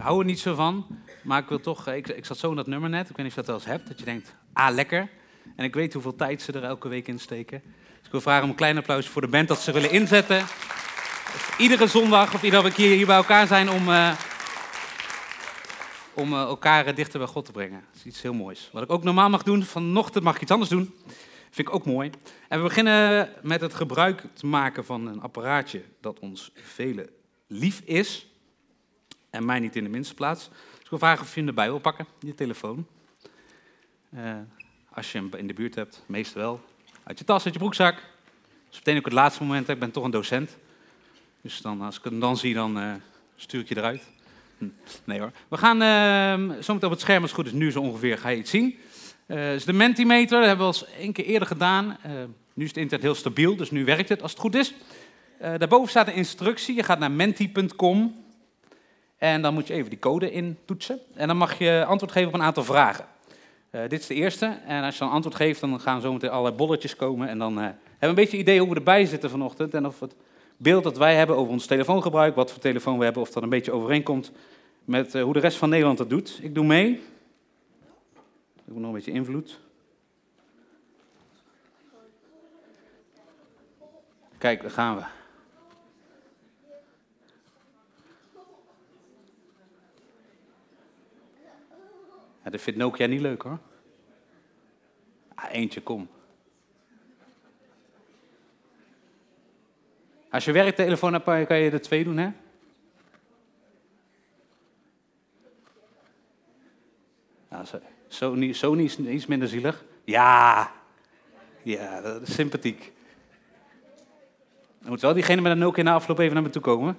hou er niet zo van. Maar ik wil toch, ik, ik zat zo in dat nummer net. Ik weet niet of je dat wel eens hebt. Dat je denkt, ah, lekker. En ik weet hoeveel tijd ze er elke week in steken. Dus ik wil vragen om een klein applaus voor de band dat ze willen inzetten. Iedere zondag of iedere keer hier bij elkaar zijn om, uh, om uh, elkaar dichter bij God te brengen. Dat is iets heel moois. Wat ik ook normaal mag doen, vanochtend mag ik iets anders doen. Vind ik ook mooi. En we beginnen met het gebruik te maken van een apparaatje dat ons velen lief is. En mij niet in de minste plaats. Dus ik wil vragen of je hem erbij wil pakken, je telefoon. Uh, als je hem in de buurt hebt, meestal wel. Uit je tas, uit je broekzak. Dus meteen ook het laatste moment, ik ben toch een docent. Dus dan, als ik hem dan zie, dan uh, stuur ik je eruit. Nee hoor. We gaan uh, zometeen op het scherm, als het goed is, nu zo ongeveer, ga je iets zien. Uh, is de Mentimeter, dat hebben we al eens één keer eerder gedaan. Nu is het internet heel stabiel, dus nu werkt het als het goed is. Daarboven staat een instructie. Je gaat naar menti.com en dan moet je even die code intoetsen. En dan mag je antwoord geven op een aantal vragen. dit is de eerste. En als je dan antwoord geeft, dan gaan zo meteen allerlei bolletjes komen. En dan hebben we een beetje idee hoe we erbij zitten vanochtend. En of het beeld dat wij hebben over ons telefoongebruik, wat voor telefoon we hebben, of dat een beetje overeenkomt met hoe de rest van Nederland dat doet. Ik doe mee. Ik heb nog een beetje invloed. Kijk, daar gaan we. Dat vindt Nokia niet leuk hoor. Ah, eentje, kom. Als je werktelefoon hebt, kan je er twee doen, hè? Nou. Sony, is iets minder zielig. Ja, ja, dat is sympathiek. Dan moet wel diegene met een Nokia na afloop even naar me toe komen.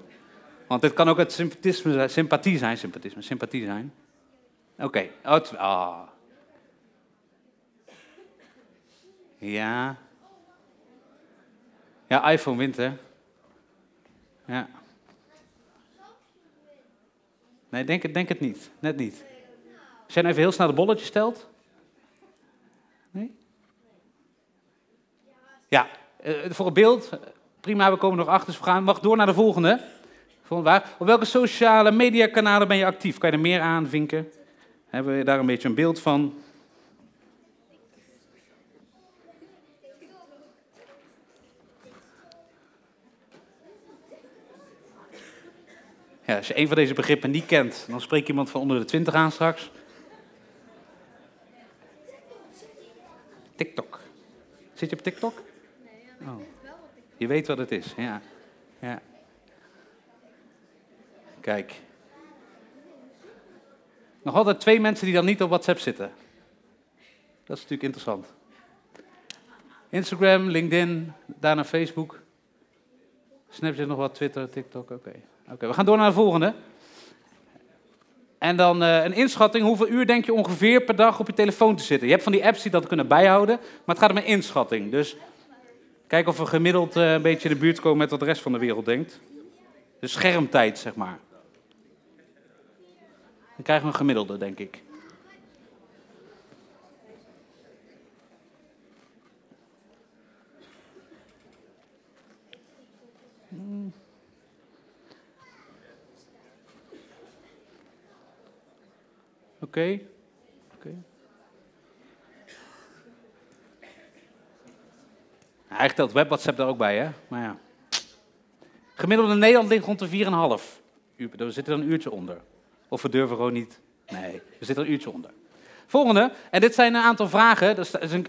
Want dit kan ook het sympathisme, sympathie zijn. Sympathisme, sympathie zijn. Oké. Okay. Oh, ah. Ja. Ja, iPhone wint, hè? Ja. Nee, denk het, denk het niet. Net niet. Nou even heel snel de bolletje stelt. Nee? Ja, uh, voor het beeld. Prima, we komen nog achter. Dus we gaan, mag door naar de volgende. volgende Op welke sociale mediakanalen ben je actief? Kan je er meer aan vinken? Hebben we daar een beetje een beeld van? Ja, als je een van deze begrippen niet kent, dan spreek iemand van onder de 20 aan straks. TikTok. Zit je op TikTok? Nee, ja, oh. Je weet wat het is, ja. ja. Kijk. Nog altijd twee mensen die dan niet op WhatsApp zitten. Dat is natuurlijk interessant. Instagram, LinkedIn, daarna Facebook. Snapchat nog wat, Twitter, TikTok, oké. Oké, we gaan door naar de volgende. En dan uh, een inschatting, hoeveel uur denk je ongeveer per dag op je telefoon te zitten? Je hebt van die apps die dat kunnen bijhouden, maar het gaat om een inschatting. Dus kijk of we gemiddeld uh, een beetje in de buurt komen met wat de rest van de wereld denkt. De schermtijd, zeg maar. Dan krijgen we een gemiddelde, denk ik. Hmm. Oké. Okay. Okay. Eigenlijk telt web WhatsApp daar ook bij, hè? Maar ja. Gemiddeld in Nederland ligt rond de 4,5 uur. We zitten er een uurtje onder. Of we durven gewoon niet. Nee, we zitten er een uurtje onder. Volgende, en dit zijn een aantal vragen.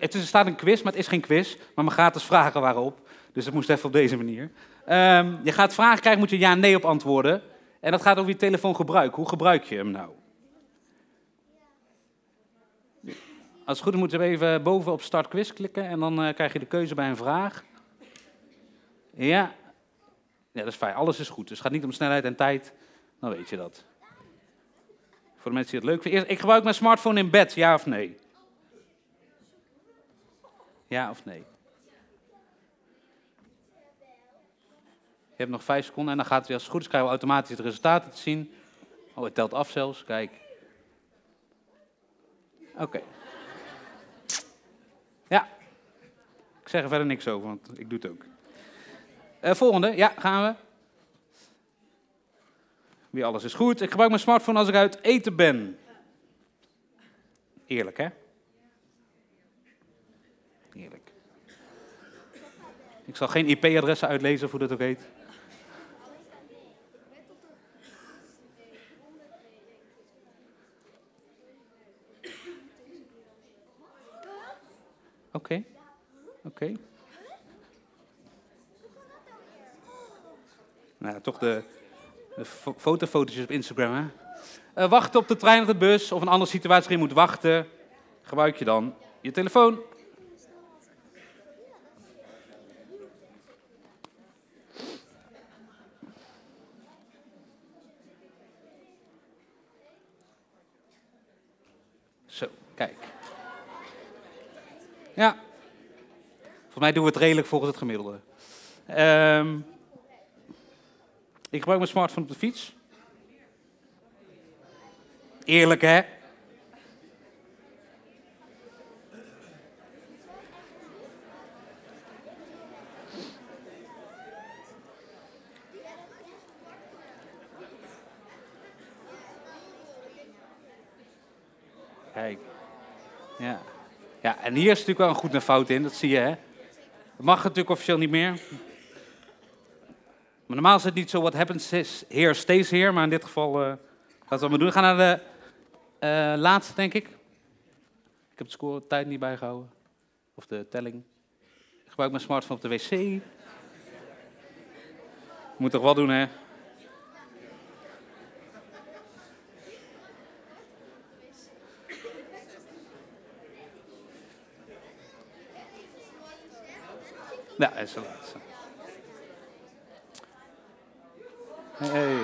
Het staat een quiz, maar het is geen quiz. Maar mijn gratis vragen waren op. Dus het moest even op deze manier. Um, je gaat vragen krijgen, moet je ja nee op antwoorden. En dat gaat over je telefoongebruik. Hoe gebruik je hem nou? Als het goed is moeten we even boven op start quiz klikken en dan uh, krijg je de keuze bij een vraag. Ja. ja, dat is fijn. Alles is goed. Dus het gaat niet om snelheid en tijd. Dan weet je dat. Voor de mensen die het leuk vinden. Ik gebruik mijn smartphone in bed, ja of nee? Ja of nee? Je hebt nog vijf seconden en dan gaat het, als het goed is, krijgen we automatisch de resultaten te zien. Oh, het telt af zelfs, kijk. Oké. Ja. Ik zeg er verder niks over, want ik doe het ook. Uh, volgende, ja, gaan we. Weer alles is goed. Ik gebruik mijn smartphone als ik uit eten ben. Eerlijk, hè? Eerlijk. Ik zal geen IP-adressen uitlezen, hoe dat ook heet. Oké, oké. Nou, toch de, fotofotootjes op Instagram, hè? Eh, wachten op de trein of de bus of een andere situatie waarin je moet wachten. Gebruik je dan je telefoon. Zo, kijk. Ja. Volgens mij doen we het redelijk volgens het gemiddelde. Ehm, ik gebruik mijn smartphone op de fiets. Eerlijk, hè? Kijk. Ja. Ja, en hier is natuurlijk wel een goed en fout in, dat zie je, hè? Dat mag natuurlijk officieel niet meer. Maar normaal is het niet zo, what happens here stays here. Maar in dit geval eh gaat het maar doen. We gaan naar de eh, laatste, denk ik. Ik heb de score tijd niet bijgehouden. Of de telling. Ik gebruik mijn smartphone op de wc. Moet toch wel doen, hè? Ja, is laatste. Hey.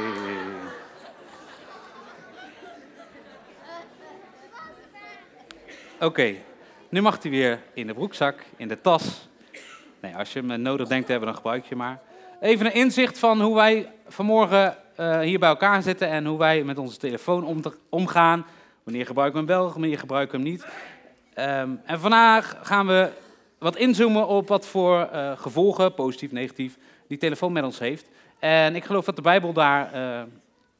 Oké, nu mag hij weer in de broekzak, in de tas. Nee, als je hem nodig denkt te hebben, dan gebruik je maar. Even een inzicht van hoe wij vanmorgen eh, hier bij elkaar zitten en hoe wij met onze telefoon om te- omgaan. Wanneer gebruiken we hem wel, wanneer gebruiken we hem niet. Ehm, en vandaag gaan we wat inzoomen op wat voor eh, gevolgen, positief, negatief, die telefoon met ons heeft. En ik geloof dat de Bijbel daar eh,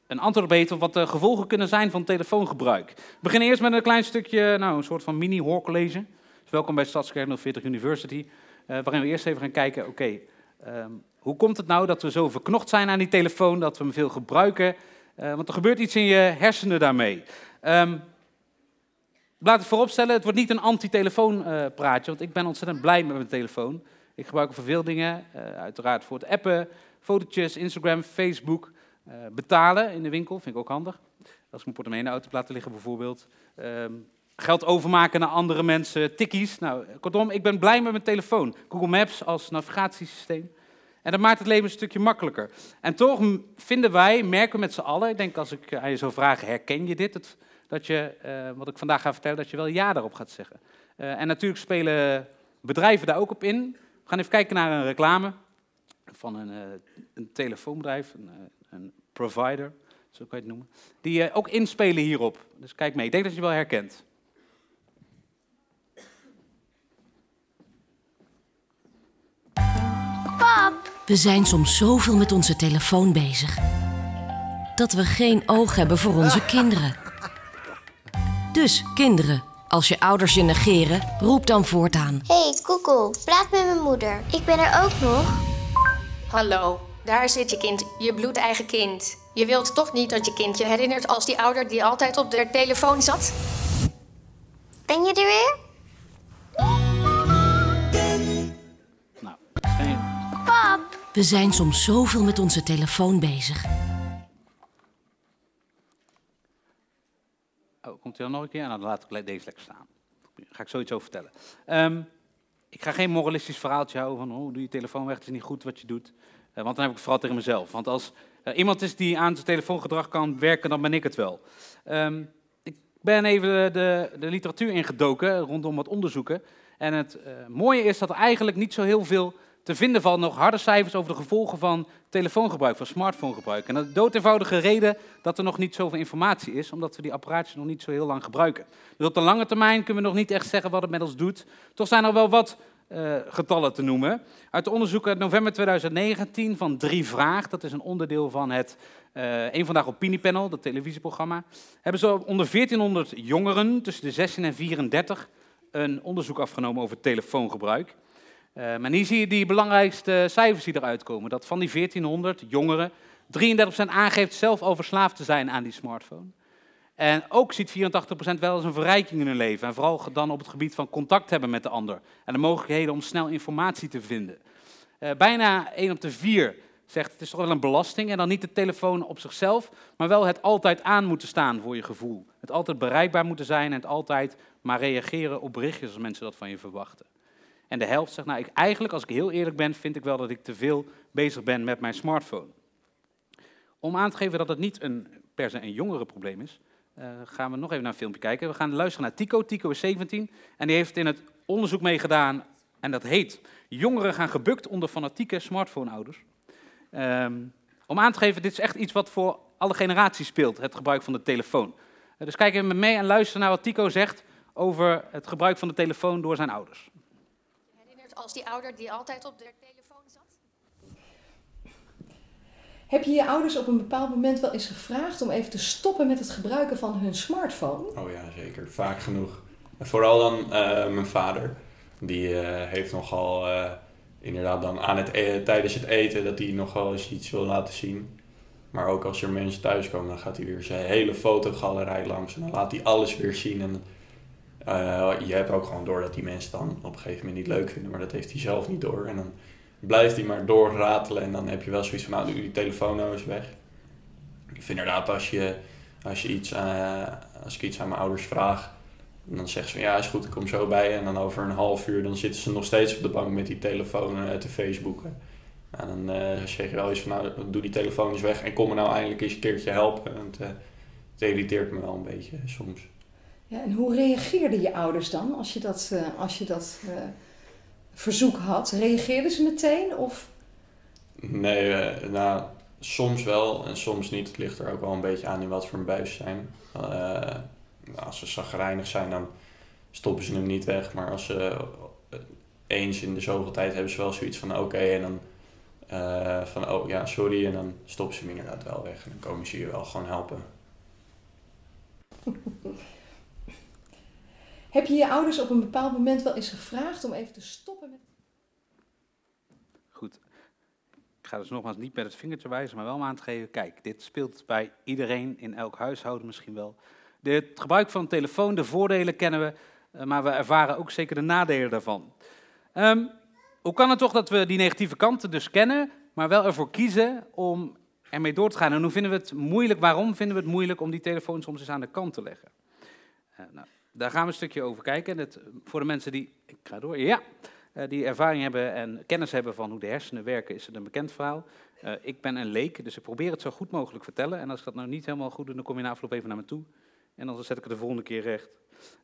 een antwoord op heeft op wat de gevolgen kunnen zijn van telefoongebruik. We beginnen eerst met een klein stukje, nou, een soort van mini-hoorcollege. Dus welkom bij Stadskerk 040 University, eh, waarin we eerst even gaan kijken, oké, ehm, hoe komt het nou dat we zo verknocht zijn aan die telefoon, dat we hem veel gebruiken? Eh, want er gebeurt iets in je hersenen daarmee. Ehm, Laat het vooropstellen, het wordt niet een anti-telefoon eh, praatje, want ik ben ontzettend blij met mijn telefoon. Ik gebruik hem voor veel dingen, uiteraard voor het appen, fotootjes, Instagram, Facebook, eh, betalen in de winkel, vind ik ook handig. Als ik mijn portemonnee de auto heb laten liggen bijvoorbeeld. Ehm, geld overmaken naar andere mensen, tikkies. Nou, kortom, ik ben blij met mijn telefoon. Google Maps als navigatiesysteem. En dat maakt het leven een stukje makkelijker. En toch vinden wij, merken we met z'n allen, ik denk als ik aan je zou vragen, herken je dit? Dat je, eh, wat ik vandaag ga vertellen, dat je wel ja daarop gaat zeggen. Eh, en natuurlijk spelen bedrijven daar ook op in. We gaan even kijken naar een reclame van een, eh, een telefoonbedrijf, een, eh, een provider, zo kan je het noemen. Die eh, ook inspelen hierop. Dus kijk mee, ik denk dat je het wel herkent. We zijn soms zoveel met onze telefoon bezig dat we geen oog hebben voor onze kinderen. Dus kinderen, als je ouders je negeren, roep dan voortaan. Hey Google, praat met mijn moeder. Ik ben er ook nog. Hallo, daar zit je kind, je bloedeigen kind. Je wilt toch niet dat je kind je herinnert als die ouder die altijd op de telefoon zat? Ben je er weer? Nou, geen- Pap. We zijn soms zoveel met onze telefoon bezig Oh, komt hij dan nog een keer? Nou, dan laat ik deze lekker staan. Daar ga ik zoiets over vertellen. Ehm, ik ga geen moralistisch verhaaltje houden van, oh, doe je telefoon weg, het is niet goed wat je doet. Eh, want dan heb ik het vooral tegen mezelf. Want als er iemand is die aan zijn telefoongedrag kan werken, dan ben ik het wel. Ehm, ik ben even de, de, de literatuur ingedoken rondom wat onderzoeken. En het eh, mooie is dat er eigenlijk niet zo heel veel te vinden valt, nog harde cijfers over de gevolgen van telefoongebruik, van smartphonegebruik. En dat de doodeenvoudige reden dat er nog niet zoveel informatie is, omdat we die apparaatjes nog niet zo heel lang gebruiken. Dus op de lange termijn kunnen we nog niet echt zeggen wat het met ons doet. Toch zijn er wel wat eh, getallen te noemen. Uit de onderzoek uit november 2019 van Drie Vraag, dat is een onderdeel van het uh, Eén Vandaag Opiniepanel, dat televisieprogramma, hebben ze onder 1400 jongeren tussen de 16 en 34 een onderzoek afgenomen over telefoongebruik. Uh, en hier zie je die belangrijkste cijfers die eruit komen. Dat van die 1400 jongeren 33% aangeeft zelf al verslaafd te zijn aan die smartphone. En ook ziet 84% wel eens een verrijking in hun leven. En vooral dan op het gebied van contact hebben met de ander. En de mogelijkheden om snel informatie te vinden. Uh, bijna 1 op de 4 zegt het is toch wel een belasting. En dan niet de telefoon op zichzelf, maar wel het altijd aan moeten staan voor je gevoel. Het altijd bereikbaar moeten zijn en het altijd maar reageren op berichtjes als mensen dat van je verwachten. En de helft zegt, nou ik, eigenlijk als ik heel eerlijk ben, vind ik wel dat ik te veel bezig ben met mijn smartphone. Om aan te geven dat het niet een, per se een jongerenprobleem is, uh, gaan we nog even naar een filmpje kijken. We gaan luisteren naar Tico. Tico is 17 en die heeft in het onderzoek meegedaan en dat heet Jongeren gaan gebukt onder fanatieke smartphoneouders. Um, om aan te geven, dit is echt iets wat voor alle generaties speelt, het gebruik van de telefoon. Uh, dus kijk even mee en luister naar wat Tico zegt over het gebruik van de telefoon door zijn ouders. Als die ouder die altijd op de telefoon zat? Heb je je ouders op een bepaald moment wel eens gevraagd om even te stoppen met het gebruiken van hun smartphone? Oh ja, zeker. Vaak genoeg. En vooral dan uh, mijn vader. Die uh, heeft nogal uh, inderdaad dan aan het e tijdens het eten dat hij nogal eens iets wil laten zien. Maar ook als er mensen thuiskomen, dan gaat hij weer zijn hele fotogalerij langs en dan laat hij alles weer zien. En je hebt ook gewoon door dat die mensen dan op een gegeven moment niet leuk vinden, maar dat heeft hij zelf niet door. En dan blijft hij maar doorratelen en dan heb je wel zoiets van, nou, die telefoon nou eens weg. Ik vind inderdaad, als, je, als, je iets, uh, als ik iets aan mijn ouders vraag, dan zeggen ze ja, is goed, ik kom zo bij. En dan over een half uur, dan zitten ze nog steeds op de bank met die telefoon uh, te Facebooken. En dan uh, zeg je wel eens van, nou, doe die telefoon eens weg en kom me nou eindelijk eens een keertje helpen. Want het irriteert me wel een beetje soms. Ja, en hoe reageerden je ouders dan als je dat, als je dat verzoek had, reageerden ze meteen? Of? Nee, uh, nou, soms wel en soms niet. Het ligt er ook wel een beetje aan in wat voor een buis zijn. Uh, als ze zagrijnig zijn, dan stoppen ze hem niet weg. Maar als ze eens in de zoveel tijd hebben ze wel zoiets van oké okay, en dan van oh ja, sorry. En dan stoppen ze hem inderdaad wel weg. En dan komen ze je wel gewoon helpen. Heb je je ouders op een bepaald moment wel eens gevraagd om even te stoppen met. Goed. Ik ga dus nogmaals niet met het vingertje wijzen, maar wel aan te geven. Kijk, dit speelt bij iedereen in elk huishouden misschien wel. Het gebruik van telefoon, de voordelen kennen we, eh, maar we ervaren ook zeker de nadelen daarvan. Um, hoe kan het toch dat we die negatieve kanten dus kennen, maar wel ervoor kiezen om ermee door te gaan? En hoe vinden we het moeilijk? Waarom vinden we het moeilijk om die telefoon soms eens aan de kant te leggen? Uh, nou, daar gaan we een stukje over kijken. Het, voor de mensen die, ik ga door, ja, uh, die ervaring hebben en kennis hebben van hoe de hersenen werken, is het een bekend verhaal. Uh, ik ben een leek, dus ik probeer het zo goed mogelijk vertellen. En als ik dat nou niet helemaal goed doe, dan kom je na afloop even naar me toe. En dan zet ik het de volgende keer recht.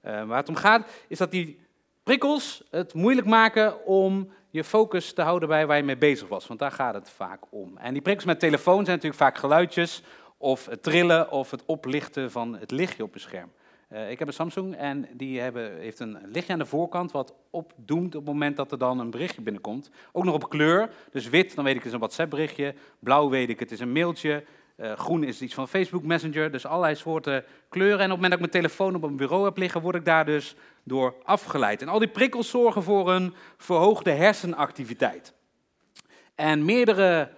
Uh, waar het om gaat, is dat die prikkels het moeilijk maken om je focus te houden bij waar je mee bezig was. Want daar gaat het vaak om. En die prikkels met telefoon zijn natuurlijk vaak geluidjes, of het trillen, of het oplichten van het lichtje op je scherm. Uh, ik heb een Samsung en die hebben, heeft een lichtje aan de voorkant wat opdoemt op het moment dat er dan een berichtje binnenkomt. Ook nog op kleur, dus wit, dan weet ik het is een WhatsApp berichtje. Blauw weet ik het is een mailtje. Uh, groen is iets van Facebook Messenger, dus allerlei soorten kleuren. En op het moment dat ik mijn telefoon op een bureau heb liggen, word ik daar dus door afgeleid. En al die prikkels zorgen voor een verhoogde hersenactiviteit. En meerdere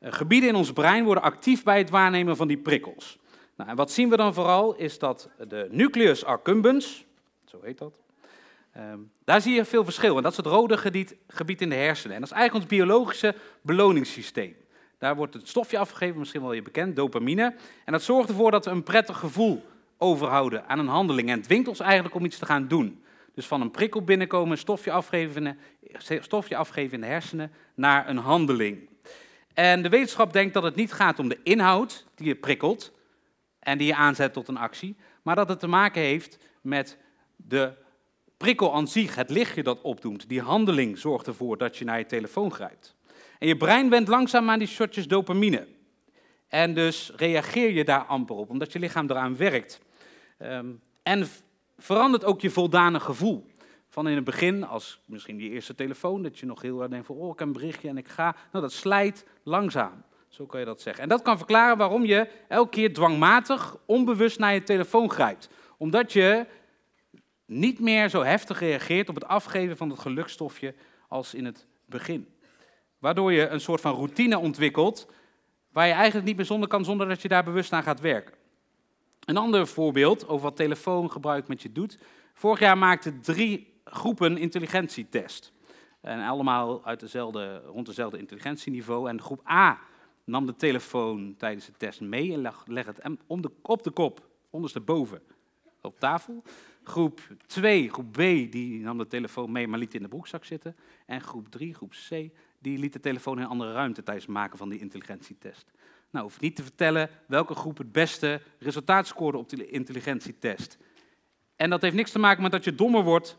uh, gebieden in ons brein worden actief bij het waarnemen van die prikkels. Nou, en wat zien we dan vooral is dat de nucleus accumbens, zo heet dat, um, daar zie je veel verschil. En dat is het rode gebied, gebied in de hersenen. En dat is eigenlijk ons biologische beloningssysteem. Daar wordt het stofje afgegeven, misschien wel je bekend, dopamine. En dat zorgt ervoor dat we een prettig gevoel overhouden aan een handeling. En dwingt ons eigenlijk om iets te gaan doen. Dus van een prikkel binnenkomen, stofje stofje afgeven in de hersenen, naar een handeling. En de wetenschap denkt dat het niet gaat om de inhoud die je prikkelt, en die je aanzet tot een actie, maar dat het te maken heeft met de prikkel aan zich, het lichtje dat opdoemt. Die handeling zorgt ervoor dat je naar je telefoon grijpt. En je brein went langzaam aan die shotjes dopamine. En dus reageer je daar amper op, omdat je lichaam eraan werkt. Um, en verandert ook je voldane gevoel. Van in het begin, als misschien die eerste telefoon, dat je nog heel erg denkt van, oh, ik heb een berichtje en ik ga. Nou, dat slijt langzaam. Zo kan je dat zeggen. En dat kan verklaren waarom je elke keer dwangmatig, onbewust naar je telefoon grijpt. Omdat je niet meer zo heftig reageert op het afgeven van het gelukstofje als in het begin. Waardoor je een soort van routine ontwikkelt waar je eigenlijk niet meer zonder kan zonder dat je daar bewust aan gaat werken. Een ander voorbeeld over wat telefoongebruik met je doet. Vorig jaar maakten drie groepen intelligentietest. En allemaal uit dezelfde, rond dezelfde intelligentieniveau. En groep A nam de telefoon tijdens de test mee en leg het om de, op de kop, ondersteboven, op tafel. Groep 2, groep B, die nam de telefoon mee, maar liet in de broekzak zitten. En groep 3, groep C, die liet de telefoon in een andere ruimte tijdens het maken van die intelligentietest. Nou, hoef niet te vertellen welke groep het beste resultaat scoorde op de intelligentietest. En dat heeft niks te maken met dat je dommer wordt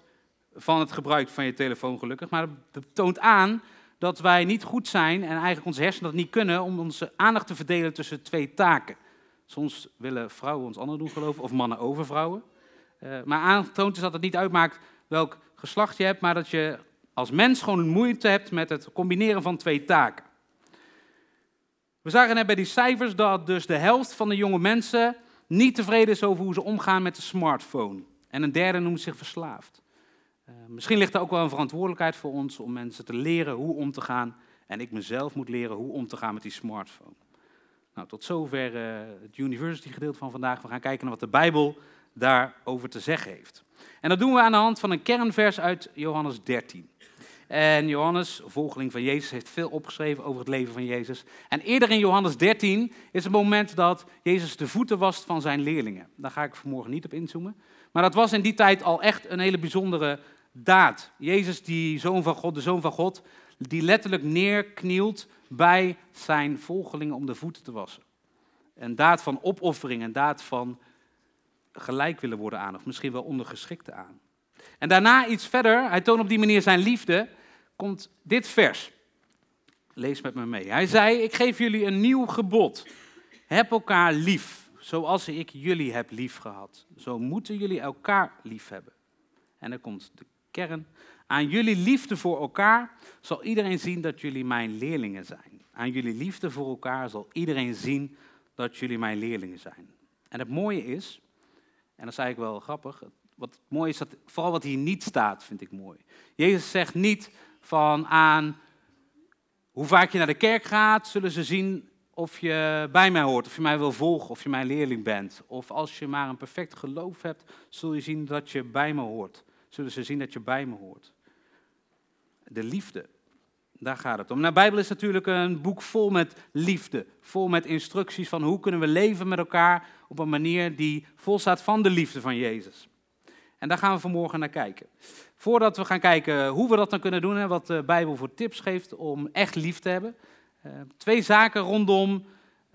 van het gebruik van je telefoon, gelukkig. Maar het toont aan dat wij niet goed zijn en eigenlijk onze hersenen dat niet kunnen om onze aandacht te verdelen tussen twee taken. Soms willen vrouwen ons anders doen geloven, of mannen over vrouwen. Uh, maar aantoont is dat het niet uitmaakt welk geslacht je hebt, maar dat je als mens gewoon moeite hebt met het combineren van twee taken. We zagen net bij die cijfers dat dus de helft van de jonge mensen niet tevreden is over hoe ze omgaan met de smartphone. En een derde noemt zich verslaafd. Uh, misschien ligt er ook wel een verantwoordelijkheid voor ons om mensen te leren hoe om te gaan. En ik mezelf moet leren hoe om te gaan met die smartphone. Nou, tot zover uh, het university gedeelte van vandaag. We gaan kijken naar wat de Bijbel daarover te zeggen heeft. En dat doen we aan de hand van een kernvers uit Johannes 13. En Johannes, volgeling van Jezus, heeft veel opgeschreven over het leven van Jezus. En eerder in Johannes 13 is het moment dat Jezus de voeten wast van zijn leerlingen. Daar ga ik vanmorgen niet op inzoomen. Maar dat was in die tijd al echt een hele bijzondere daad. Jezus, die zoon van God, de zoon van God, die letterlijk neerknielt bij zijn volgelingen om de voeten te wassen. Een daad van opoffering, een daad van gelijk willen worden aan, of misschien wel ondergeschikte aan. En daarna iets verder, hij toont op die manier zijn liefde, komt dit vers. Lees met me mee. Hij zei, ik geef jullie een nieuw gebod. Heb elkaar lief, zoals ik jullie heb lief gehad. Zo moeten jullie elkaar lief hebben. En dan komt de kern. Aan jullie liefde voor elkaar zal iedereen zien dat jullie mijn leerlingen zijn. Aan jullie liefde voor elkaar zal iedereen zien dat jullie mijn leerlingen zijn. En het mooie is, en dat is eigenlijk wel grappig, wat mooi is, dat, vooral wat hier niet staat, vind ik mooi. Jezus zegt niet van aan hoe vaak je naar de kerk gaat, zullen ze zien of je bij mij hoort, of je mij wil volgen, of je mijn leerling bent. Of als je maar een perfect geloof hebt, zul je zien dat je bij me hoort. Zullen ze zien dat je bij me hoort. De liefde, daar gaat het om. Nou, de Bijbel is natuurlijk een boek vol met liefde, vol met instructies van hoe kunnen we leven met elkaar op een manier die vol staat van de liefde van Jezus. En daar gaan we vanmorgen naar kijken. Voordat we gaan kijken hoe we dat dan kunnen doen en wat de Bijbel voor tips geeft om echt lief te hebben. Uh, twee zaken rondom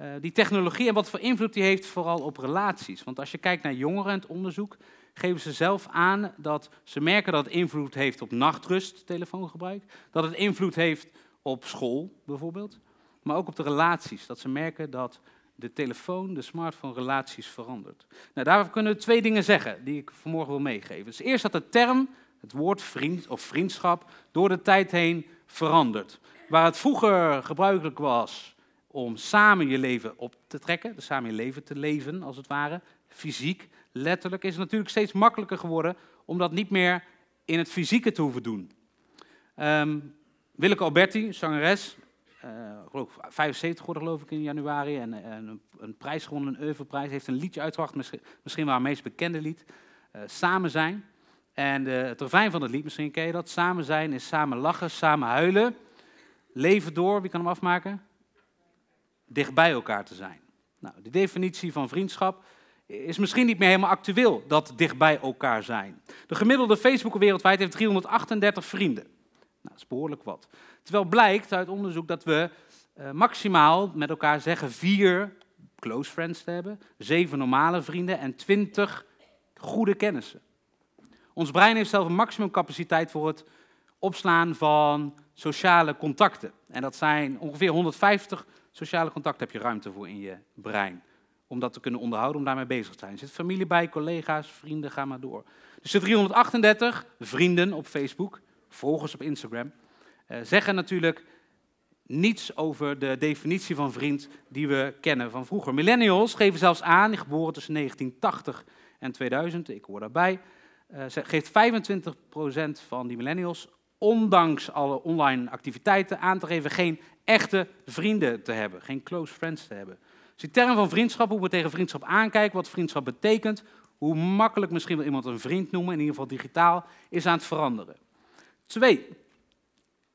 uh, die technologie en wat voor invloed die heeft vooral op relaties. Want als je kijkt naar jongeren en het onderzoek, geven ze zelf aan dat ze merken dat het invloed heeft op nachtrust, telefoongebruik. Dat het invloed heeft op school bijvoorbeeld. Maar ook op de relaties. Dat ze merken dat de telefoon, de smartphone, relaties verandert. Nou, daarover kunnen we twee dingen zeggen die ik vanmorgen wil meegeven. Dus eerst dat de term, het woord vriend of vriendschap, door de tijd heen verandert. Waar het vroeger gebruikelijk was om samen je leven op te trekken, dus samen je leven te leven als het ware, fysiek, letterlijk, is het natuurlijk steeds makkelijker geworden om dat niet meer in het fysieke te hoeven doen. Um, Willeke Alberti, zangeres, uh, geloof 75 geworden geloof ik in januari. En, en een, prijs gewonnen, een Oeuvreprijs. Heeft een liedje uitgebracht, misschien, misschien wel haar meest bekende lied. Uh, samen zijn. En de, het refrein van het lied, misschien ken je dat. Samen zijn is samen lachen, samen huilen. Leven door, wie kan hem afmaken? Dicht bij elkaar te zijn. Nou, de definitie van vriendschap is misschien niet meer helemaal actueel, dat dicht bij elkaar zijn. De gemiddelde Facebooker wereldwijd heeft 338 vrienden. Nou, dat is behoorlijk wat. Terwijl blijkt uit onderzoek dat we uh, maximaal met elkaar zeggen vier close friends te hebben, zeven normale vrienden en twintig goede kennissen. Ons brein heeft zelf een maximumcapaciteit voor het opslaan van sociale contacten. En dat zijn ongeveer 150 sociale contacten heb je ruimte voor in je brein. om dat te kunnen onderhouden, om daarmee bezig te zijn. Er zit familie bij, collega's, vrienden, ga maar door. Dus de 338 vrienden op Facebook, volgers op Instagram, eh, zeggen natuurlijk niets over de definitie van vriend die we kennen van vroeger. Millennials geven zelfs aan, geboren tussen 1980 en 2000, ik hoor daarbij, uh, geeft 25% van die millennials, ondanks alle online activiteiten, aan te geven geen echte vrienden te hebben, geen close friends te hebben. Dus die term van vriendschap, hoe we tegen vriendschap aankijken, wat vriendschap betekent, hoe makkelijk misschien wel iemand een vriend noemen, in ieder geval digitaal, is aan het veranderen. Twee,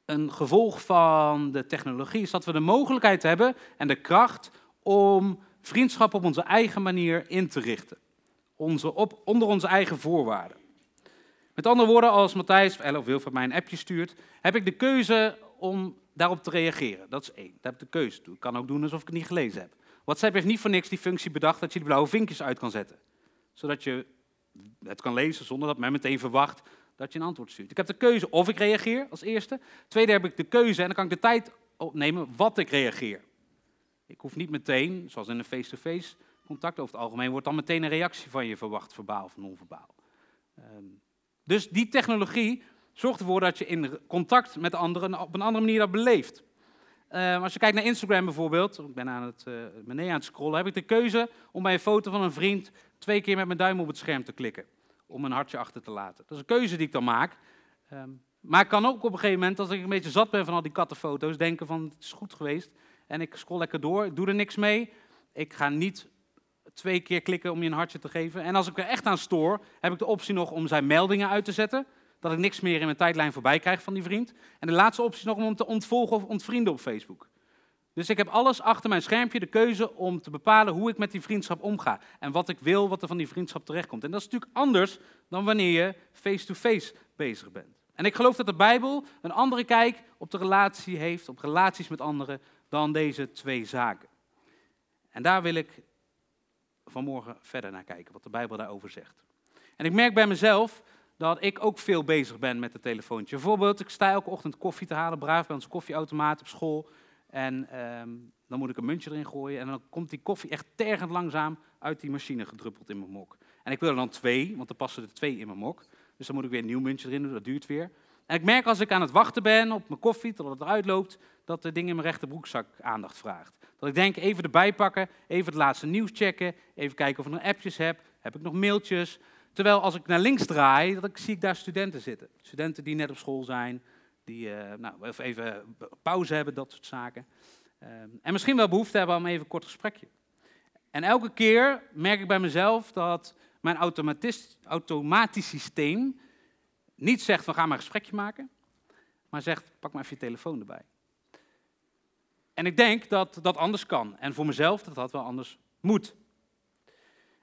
een gevolg van de technologie is dat we de mogelijkheid hebben en de kracht om vriendschap op onze eigen manier in te richten. Onze, op, onder onze eigen voorwaarden. Met andere woorden, als Matthijs of Wilfred mij een appje stuurt, heb ik de keuze om daarop te reageren. Dat is één. Daar heb ik de keuze toe. Ik kan ook doen alsof ik het niet gelezen heb. WhatsApp heeft niet voor niks die functie bedacht dat je de blauwe vinkjes uit kan zetten. Zodat je het kan lezen zonder dat men meteen verwacht dat je een antwoord stuurt. Ik heb de keuze of ik reageer als eerste. Tweede heb ik de keuze en dan kan ik de tijd opnemen wat ik reageer. Ik hoef niet meteen, zoals in een face-to-face contact over het algemeen, wordt dan meteen een reactie van je verwacht, verbaal of non-verbaal. Ehm, dus die technologie zorgt ervoor dat je in contact met anderen op een andere manier dat beleeft. Uh, als je kijkt naar Instagram bijvoorbeeld, ik ben aan het, uh, aan het scrollen, heb ik de keuze om bij een foto van een vriend twee keer met mijn duim op het scherm te klikken. Om een hartje achter te laten. Dat is een keuze die ik dan maak. Um, maar ik kan ook op een gegeven moment, als ik een beetje zat ben van al die kattenfoto's, denken van het is goed geweest. En ik scroll lekker door, doe er niks mee. Ik ga niet twee keer klikken om je een hartje te geven. En als ik er echt aan stoor, heb ik de optie nog om zijn meldingen uit te zetten dat ik niks meer in mijn tijdlijn voorbij krijg van die vriend. En de laatste optie is nog om hem te ontvolgen of ontvrienden op Facebook. Dus ik heb alles achter mijn schermpje, de keuze om te bepalen hoe ik met die vriendschap omga. En wat ik wil, wat er van die vriendschap terechtkomt. En dat is natuurlijk anders dan wanneer je face-to-face bezig bent. En ik geloof dat de Bijbel een andere kijk op de relatie heeft, op relaties met anderen, dan deze twee zaken. En daar wil ik vanmorgen verder naar kijken, wat de Bijbel daarover zegt. En ik merk bij mezelf dat ik ook veel bezig ben met het telefoontje. Bijvoorbeeld, ik sta elke ochtend koffie te halen, braaf bij koffieautomaat op school. En ehm, dan moet ik een muntje erin gooien en dan komt die koffie echt tergend langzaam uit die machine gedruppeld in mijn mok. En ik wil er dan twee, want er passen er twee in mijn mok. Dus dan moet ik weer een nieuw muntje erin doen, dat duurt weer. En ik merk als ik aan het wachten ben op mijn koffie, totdat het eruit loopt, dat de ding in mijn rechterbroekzak aandacht vraagt. Dat ik denk, even erbij pakken, even het laatste nieuws checken, even kijken of ik nog appjes heb, heb ik nog mailtjes, Terwijl als ik naar links draai, dat ik, zie ik daar studenten zitten. Studenten die net op school zijn, die uh, nou, even pauze hebben, dat soort zaken. Uh, en misschien wel behoefte hebben aan even een kort gesprekje. En elke keer merk ik bij mezelf dat mijn automatisch systeem niet zegt van ga maar een gesprekje maken, maar zegt pak maar even je telefoon erbij. En ik denk dat dat anders kan. En voor mezelf dat dat wel anders moet.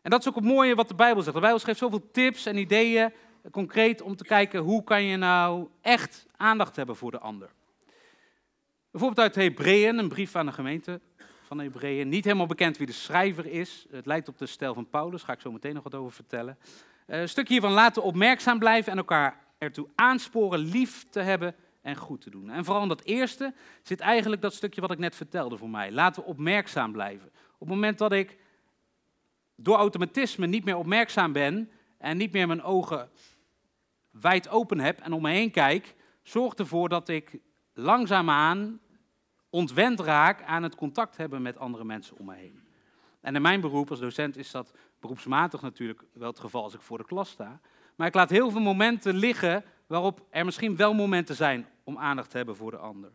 En dat is ook het mooie wat de Bijbel zegt. De Bijbel geeft zoveel tips en ideeën, concreet, om te kijken hoe kan je nou echt aandacht hebben voor de ander. Bijvoorbeeld uit Hebreeën, een brief aan de gemeente van Hebreeën. Niet helemaal bekend wie de schrijver is. Het lijkt op de stijl van Paulus, daar ga ik zo meteen nog wat over vertellen. Eh, een stukje hiervan laten opmerkzaam blijven en elkaar ertoe aansporen lief te hebben en goed te doen. En vooral in dat eerste zit eigenlijk dat stukje wat ik net vertelde voor mij. Laten we opmerkzaam blijven. Op het moment dat ik door automatisme niet meer opmerkzaam ben en niet meer mijn ogen wijd open heb en om me heen kijk, zorgt ervoor dat ik langzaamaan ontwend raak aan het contact hebben met andere mensen om me heen. En in mijn beroep als docent is dat beroepsmatig natuurlijk wel het geval als ik voor de klas sta. Maar ik laat heel veel momenten liggen waarop er misschien wel momenten zijn om aandacht te hebben voor de ander.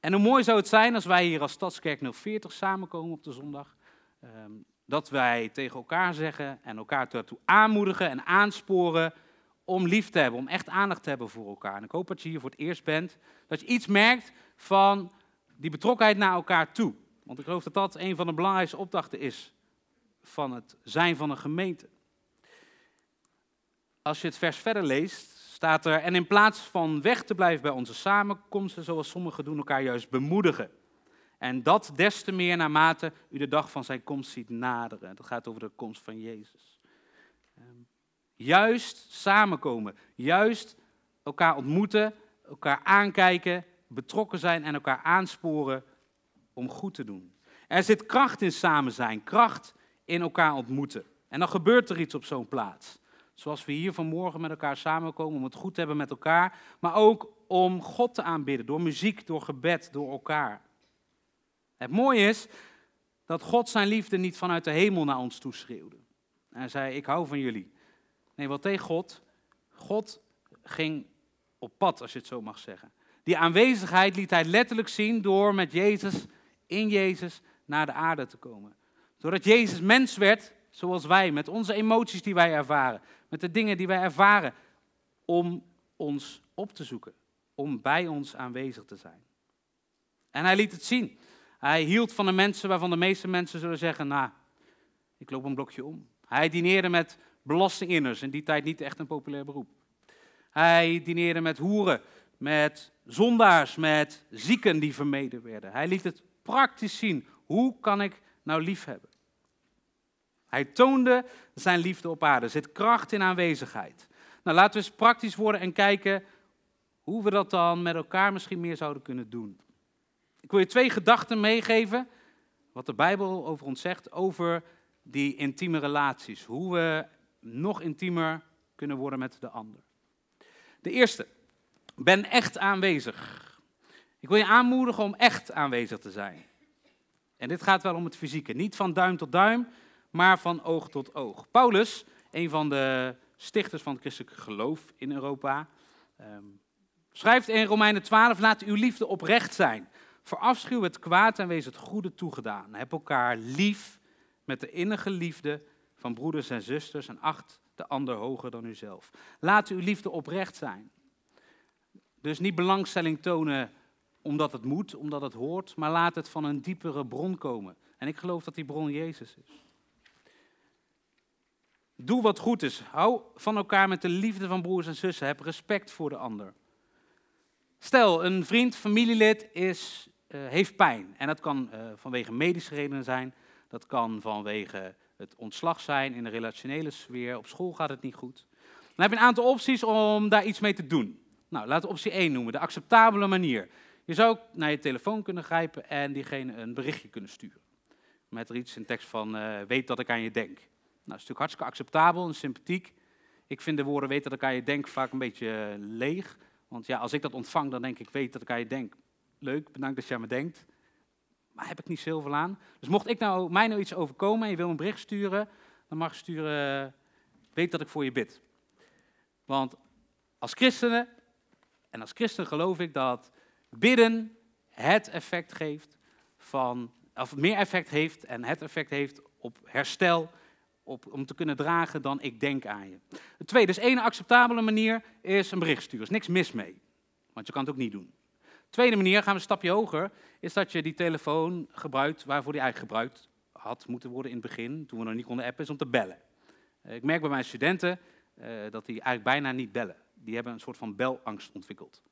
En hoe mooi zou het zijn als wij hier als Stadskerk 040 samenkomen op de zondag. Ehm, dat wij tegen elkaar zeggen en elkaar ertoe aanmoedigen en aansporen om lief te hebben, om echt aandacht te hebben voor elkaar. En ik hoop dat je hier voor het eerst bent, dat je iets merkt van die betrokkenheid naar elkaar toe. Want ik geloof dat dat een van de belangrijkste opdrachten is van het zijn van een gemeente. Als je het vers verder leest, staat er, en in plaats van weg te blijven bij onze samenkomsten, zoals sommigen doen, elkaar juist bemoedigen. En dat des te meer naarmate u de dag van zijn komst ziet naderen. Dat gaat over de komst van Jezus. Ehm, juist samenkomen, juist elkaar ontmoeten, elkaar aankijken, betrokken zijn en elkaar aansporen om goed te doen. Er zit kracht in samen zijn, kracht in elkaar ontmoeten. En dan gebeurt er iets op zo'n plaats. Zoals we hier vanmorgen met elkaar samenkomen om het goed te hebben met elkaar, maar ook om God te aanbidden door muziek, door gebed, door elkaar. Het mooie is dat God zijn liefde niet vanuit de hemel naar ons toeschreeuwde. Hij zei, ik hou van jullie. Nee, wat tegen God? God ging op pad, als je het zo mag zeggen. Die aanwezigheid liet hij letterlijk zien door met Jezus, in Jezus, naar de aarde te komen. Doordat Jezus mens werd, zoals wij, met onze emoties die wij ervaren, met de dingen die wij ervaren, om ons op te zoeken, om bij ons aanwezig te zijn. En hij liet het zien. Hij hield van de mensen waarvan de meeste mensen zullen zeggen, nou, ik loop een blokje om. Hij dineerde met belastinginners, in die tijd niet echt een populair beroep. Hij dineerde met hoeren, met zondaars, met zieken die vermeden werden. Hij liet het praktisch zien. Hoe kan ik nou lief hebben? Hij toonde zijn liefde op aarde. Er zit kracht in aanwezigheid. Nou, laten we eens praktisch worden en kijken hoe we dat dan met elkaar misschien meer zouden kunnen doen. Ik wil je twee gedachten meegeven, wat de Bijbel over ons zegt, over die intieme relaties. Hoe we nog intiemer kunnen worden met de ander. De eerste, ben echt aanwezig. Ik wil je aanmoedigen om echt aanwezig te zijn. En dit gaat wel om het fysieke. Niet van duim tot duim, maar van oog tot oog. Paulus, een van de stichters van het christelijke geloof in Europa, ehm, schrijft in Romeinen 12: Laat uw liefde oprecht zijn. Verafschuw het kwaad en wees het goede toegedaan. Heb elkaar lief met de innige liefde van broeders en zusters en acht de ander hoger dan uzelf. Laat uw liefde oprecht zijn. Dus niet belangstelling tonen omdat het moet, omdat het hoort, maar laat het van een diepere bron komen. En ik geloof dat die bron Jezus is. Doe wat goed is. Hou van elkaar met de liefde van broers en zussen. Heb respect voor de ander. Stel, een vriend, familielid is, uh, heeft pijn. En dat kan uh, vanwege medische redenen zijn. Dat kan vanwege het ontslag zijn in de relationele sfeer. Op school gaat het niet goed. Dan heb je een aantal opties om daar iets mee te doen. Nou, laten we optie 1 noemen, de acceptabele manier. Je zou naar je telefoon kunnen grijpen en diegene een berichtje kunnen sturen. Met er iets in tekst van, uh, weet dat ik aan je denk. Nou, dat is natuurlijk hartstikke acceptabel en sympathiek. Ik vind de woorden, weet dat ik aan je denk, vaak een beetje leeg. Want ja, als ik dat ontvang, dan denk ik, weet dat ik aan je denk. Leuk, bedankt dat je aan me denkt. Maar heb ik niet zoveel aan. Dus mocht ik nou, mij nou iets overkomen en je wil een bericht sturen, dan mag je sturen, weet dat ik voor je bid. Want als christenen, en als christen geloof ik dat bidden het effect geeft van, of meer effect heeft en het effect heeft op herstel, op, om te kunnen dragen dan ik denk aan je. Tweede, dus één acceptabele manier is een bericht sturen. Er is niks mis mee, want je kan het ook niet doen. Tweede manier, gaan we een stapje hoger, is dat je die telefoon gebruikt waarvoor die eigenlijk gebruikt had moeten worden in het begin, toen we nog niet konden appen, is om te bellen. Eh, ik merk bij mijn studenten uh, dat die eigenlijk bijna niet bellen. Die hebben een soort van belangst ontwikkeld.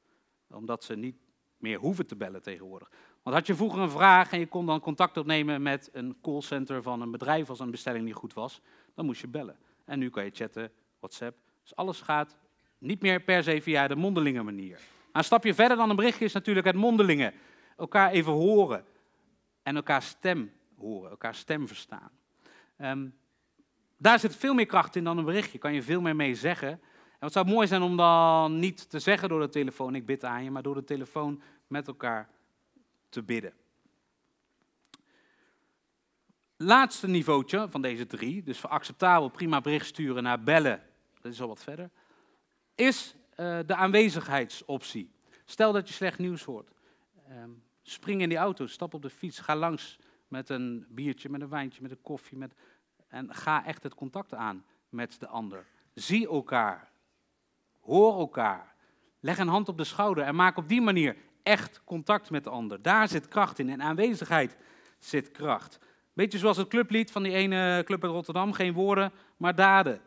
Omdat ze niet meer hoeven te bellen tegenwoordig. Want had je vroeger een vraag en je kon dan contact opnemen met een callcenter van een bedrijf als een bestelling niet goed was, dan moest je bellen. En nu kan je chatten, WhatsApp. Dus alles gaat niet meer per se via de mondelinge manier. een stapje verder dan een berichtje is natuurlijk het mondelinge. Elkaar even horen en elkaar stem horen, elkaar stem verstaan. Um, daar zit veel meer kracht in dan een berichtje, kan je veel meer mee zeggen. En wat zou mooi zijn om dan niet te zeggen door de telefoon, ik bid aan je, maar door de telefoon met elkaar te bidden. Laatste niveautje van deze drie, dus voor acceptabel, prima bericht sturen naar bellen, dat is al wat verder, is uh, de aanwezigheidsoptie. Stel dat je slecht nieuws hoort. Um, spring in die auto, stap op de fiets, ga langs met een biertje, met een wijntje, met een koffie. Met... En ga echt het contact aan met de ander. Zie elkaar. Hoor elkaar. Leg een hand op de schouder en maak op die manier echt contact met de ander. Daar zit kracht in en aanwezigheid zit kracht. Beetje zoals het clublied van die ene club uit Rotterdam, geen woorden, maar daden.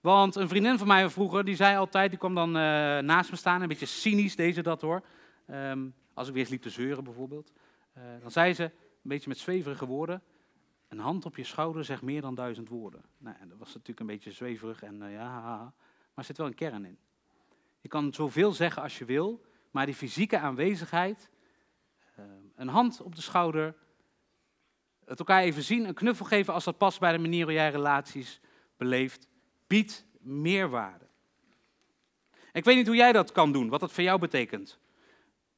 Want een vriendin van mij vroeger, die zei altijd, die kwam dan uh, naast me staan, een beetje cynisch deze dat hoor. Um, als ik weer eens liep te zeuren bijvoorbeeld. Uh, dan zei ze, een beetje met zweverige woorden, een hand op je schouder zegt meer dan duizend woorden. Nou, dat was natuurlijk een beetje zweverig en uh, ja, maar er zit wel een kern in. Je kan zoveel zeggen als je wil, maar die fysieke aanwezigheid, uh, een hand op de schouder, Het elkaar even zien, een knuffel geven als dat past bij de manier hoe jij relaties beleeft, biedt meerwaarde. Ik weet niet hoe jij dat kan doen, wat dat voor jou betekent.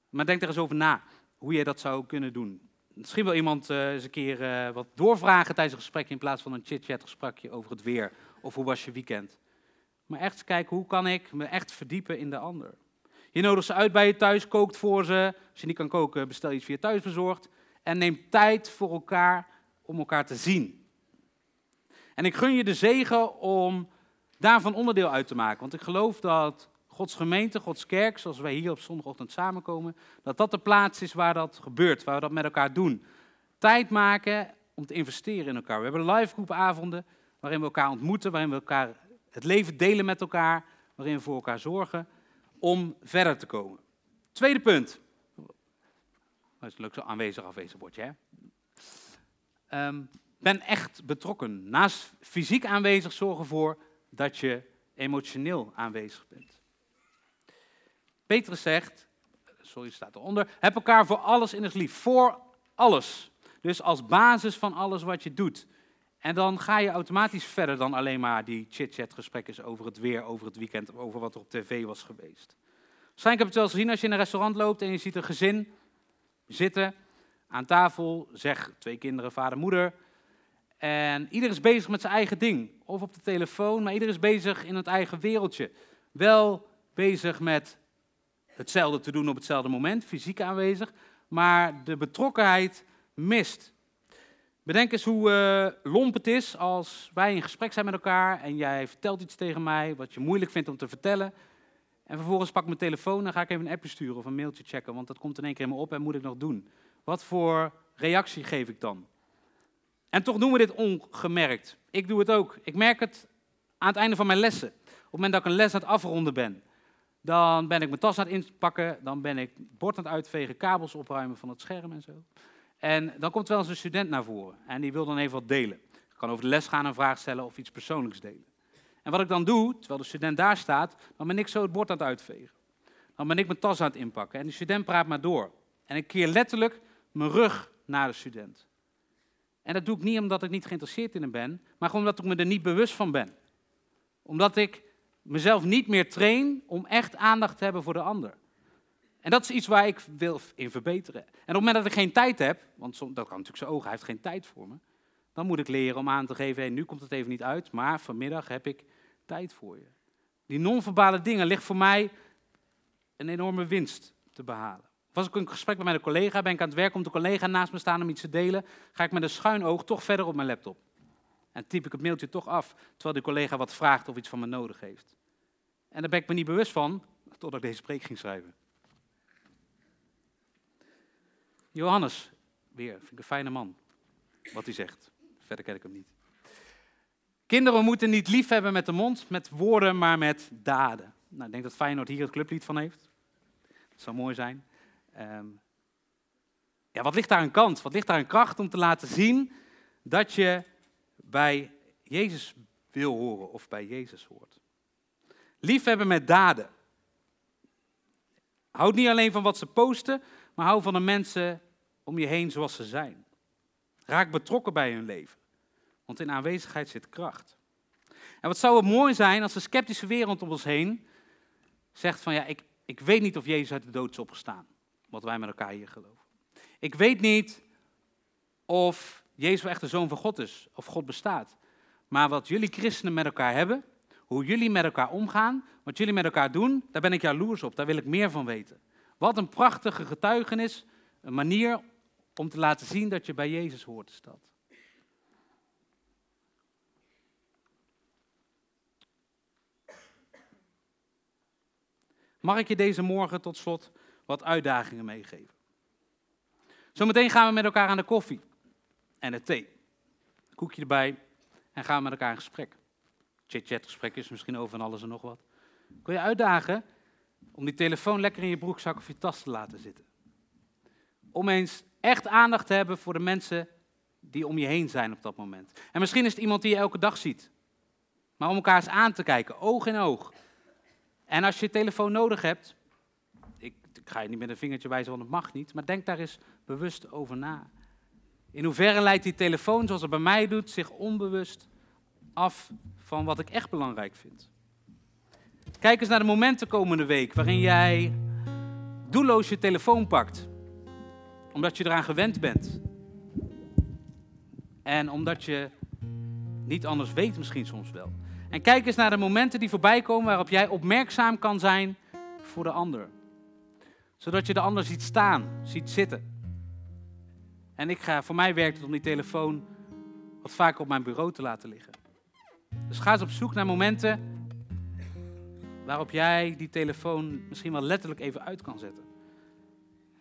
Maar denk er eens over na, hoe je dat zou kunnen doen. Misschien wil iemand uh, eens een keer uh, wat doorvragen tijdens een gesprek in plaats van een chit-chat gesprekje over het weer of hoe was je weekend. Maar echt kijken, hoe kan ik me echt verdiepen in de ander? Je nodigt ze uit bij je thuis, kookt voor ze. Als je niet kan koken, bestel iets via thuisbezorgd. En neem tijd voor elkaar om elkaar te zien. En ik gun je de zegen om daarvan onderdeel uit te maken. Want ik geloof dat Gods gemeente, Gods kerk, zoals wij hier op zondagochtend samenkomen, dat dat de plaats is waar dat gebeurt, waar we dat met elkaar doen. Tijd maken om te investeren in elkaar. We hebben live groepavonden waarin we elkaar ontmoeten, waarin we elkaar het leven delen met elkaar, waarin we voor elkaar zorgen om verder te komen. Tweede punt. Dat is leuk zo aanwezig afwezig bordje, hè? Ehm, ben echt betrokken. Naast fysiek aanwezig zorg ervoor dat je emotioneel aanwezig bent. Petrus zegt, sorry, staat eronder, heb elkaar voor alles in het lief. Voor alles. Dus als basis van alles wat je doet. En dan ga je automatisch verder dan alleen maar die chit-chat gesprekken over het weer, over het weekend, over wat er op tv was geweest. Waarschijnlijk heb je het wel gezien als je in een restaurant loopt en je ziet een gezin zitten aan tafel, zeg twee kinderen, vader, moeder. En ieder is bezig met zijn eigen ding. Of op de telefoon, maar ieder is bezig in het eigen wereldje. Wel bezig met hetzelfde te doen op hetzelfde moment, fysiek aanwezig, maar de betrokkenheid mist. Bedenk eens hoe uh, lomp het is als wij in gesprek zijn met elkaar en jij vertelt iets tegen mij wat je moeilijk vindt om te vertellen. En vervolgens pak ik mijn telefoon en ga ik even een appje sturen of een mailtje checken, want dat komt in één keer in me op en moet ik nog doen. Wat voor reactie geef ik dan? En toch doen we dit ongemerkt. Ik doe het ook. Ik merk het aan het einde van mijn lessen. Op het moment dat ik een les aan het afronden ben, dan ben ik mijn tas aan het inpakken, dan ben ik bord aan het uitvegen, kabels opruimen van het scherm en zo. En dan komt wel eens een student naar voren en die wil dan even wat delen. Ik kan over de les gaan, een vraag stellen of iets persoonlijks delen. En wat ik dan doe, terwijl de student daar staat, dan ben ik zo het bord aan het uitvegen. Dan ben ik mijn tas aan het inpakken en de student praat maar door. En ik keer letterlijk mijn rug naar de student. En dat doe ik niet omdat ik niet geïnteresseerd in hem ben, maar gewoon omdat ik me er niet bewust van ben. Omdat ik mezelf niet meer train om echt aandacht te hebben voor de ander. En dat is iets waar ik wil in verbeteren. En op het moment dat ik geen tijd heb, want dat kan natuurlijk zijn ogen, hij heeft geen tijd voor me, dan moet ik leren om aan te geven, hey, nu komt het even niet uit, maar vanmiddag heb ik tijd voor je. Die non-verbale dingen ligt voor mij een enorme winst te behalen. Was ik een gesprek met mijn collega, ben ik aan het werk, komt de collega naast me staan om iets te delen, ga ik met een schuin oog toch verder op mijn laptop. En typ ik het mailtje toch af, terwijl de collega wat vraagt of iets van me nodig heeft. En daar ben ik me niet bewust van, totdat ik deze spreek ging schrijven. Johannes, weer, vind ik een fijne man, wat hij zegt. Verder ken ik hem niet. Kinderen moeten niet lief hebben met de mond, met woorden, maar met daden. Nou, ik denk dat Feyenoord hier het clublied van heeft. Dat zou mooi zijn. Um, ja, wat ligt daar een kant? Wat ligt daar een kracht om te laten zien dat je bij Jezus wil horen of bij Jezus hoort? Liefhebben met daden. Houd niet alleen van wat ze posten, maar hou van de mensen om je heen zoals ze zijn. Raak betrokken bij hun leven, want in aanwezigheid zit kracht. En wat zou het mooi zijn als de sceptische wereld om ons heen zegt van ja, ik, ik weet niet of Jezus uit de dood is opgestaan, wat wij met elkaar hier geloven. Ik weet niet of Jezus echt de Zoon van God is, of God bestaat. Maar wat jullie christenen met elkaar hebben, hoe jullie met elkaar omgaan, wat jullie met elkaar doen, daar ben ik jaloers op, daar wil ik meer van weten. Wat een prachtige getuigenis, een manier om te laten zien dat je bij Jezus hoort, is dat. Mag ik je deze morgen tot slot wat uitdagingen meegeven? Zometeen gaan we met elkaar aan de koffie en de thee. Koekje erbij en gaan we met elkaar in gesprek. Chit-chat gesprekjes, misschien over van alles en nog wat. Wil je uitdagen om die telefoon lekker in je broekzak of je tas te laten zitten. Om eens echt aandacht hebben voor de mensen die om je heen zijn op dat moment. En misschien is het iemand die je elke dag ziet. Maar om elkaar eens aan te kijken, oog in oog. En als je je telefoon nodig hebt, ik, ik ga je niet met een vingertje wijzen, want het mag niet, maar denk daar eens bewust over na. In hoeverre leidt die telefoon, zoals het bij mij doet, zich onbewust af van wat ik echt belangrijk vind? Kijk eens naar de momenten komende week waarin jij doelloos je telefoon pakt. Omdat je eraan gewend bent. En omdat je niet anders weet misschien soms wel. En kijk eens naar de momenten die voorbij komen waarop jij opmerkzaam kan zijn voor de ander. Zodat je de ander ziet staan, ziet zitten. En ik ga, voor mij werkt het om die telefoon wat vaker op mijn bureau te laten liggen. Dus ga eens op zoek naar momenten waarop jij die telefoon misschien wel letterlijk even uit kan zetten.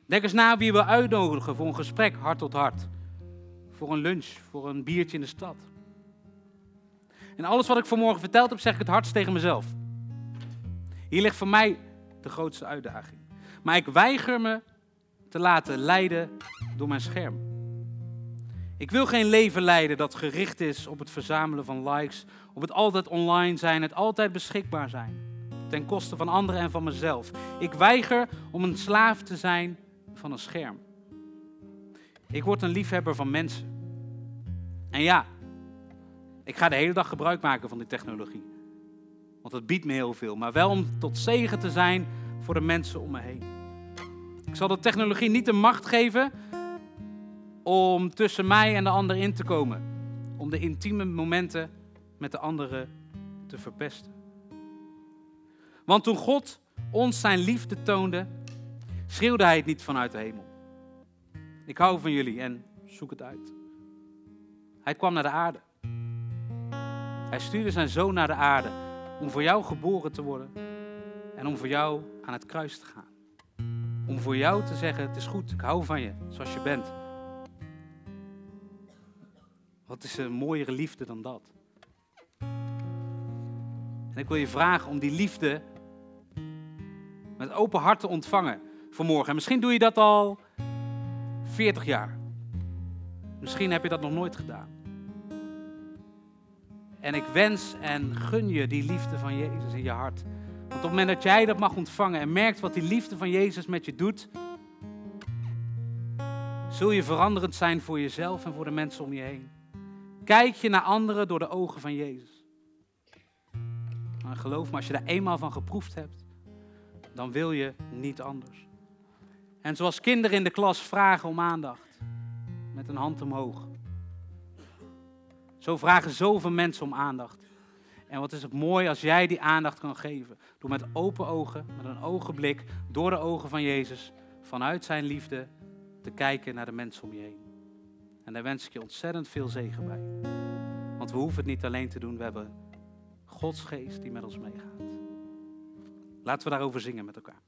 Denk eens na wie we uitnodigen voor een gesprek hart tot hart. Voor een lunch, voor een biertje in de stad. En alles wat ik vanmorgen verteld heb, zeg ik het hardst tegen mezelf. Hier ligt voor mij de grootste uitdaging. Maar ik weiger me te laten leiden door mijn scherm. Ik wil geen leven leiden dat gericht is op het verzamelen van likes, op het altijd online zijn, het altijd beschikbaar zijn, ten koste van anderen en van mezelf. Ik weiger om een slaaf te zijn van een scherm. Ik word een liefhebber van mensen. En ja, ik ga de hele dag gebruik maken van die technologie. Want het biedt me heel veel, maar wel om tot zegen te zijn voor de mensen om me heen. Ik zal de technologie niet de macht geven om tussen mij en de ander in te komen. Om de intieme momenten met de anderen te verpesten. Want toen God ons zijn liefde toonde, schreeuwde hij het niet vanuit de hemel. Ik hou van jullie en zoek het uit. Hij kwam naar de aarde. Hij stuurde zijn zoon naar de aarde om voor jou geboren te worden en om voor jou aan het kruis te gaan. Om voor jou te zeggen, het is goed, ik hou van je zoals je bent. Wat is een mooiere liefde dan dat? En ik wil je vragen om die liefde met open hart te ontvangen vanmorgen. En misschien doe je dat al 40 jaar. Misschien heb je dat nog nooit gedaan. En ik wens en gun je die liefde van Jezus in je hart. Want op het moment dat jij dat mag ontvangen en merkt wat die liefde van Jezus met je doet, zul je veranderend zijn voor jezelf en voor de mensen om je heen. Kijk je naar anderen door de ogen van Jezus. Maar geloof me, als je daar eenmaal van geproefd hebt, dan wil je niet anders. En zoals kinderen in de klas vragen om aandacht, met een hand omhoog. Zo vragen zoveel mensen om aandacht. En wat is het mooi als jij die aandacht kan geven. Door met open ogen, met een ogenblik, door de ogen van Jezus, vanuit zijn liefde, te kijken naar de mensen om je heen. En daar wens ik je ontzettend veel zegen bij. Want we hoeven het niet alleen te doen, we hebben Gods geest die met ons meegaat. Laten we daarover zingen met elkaar.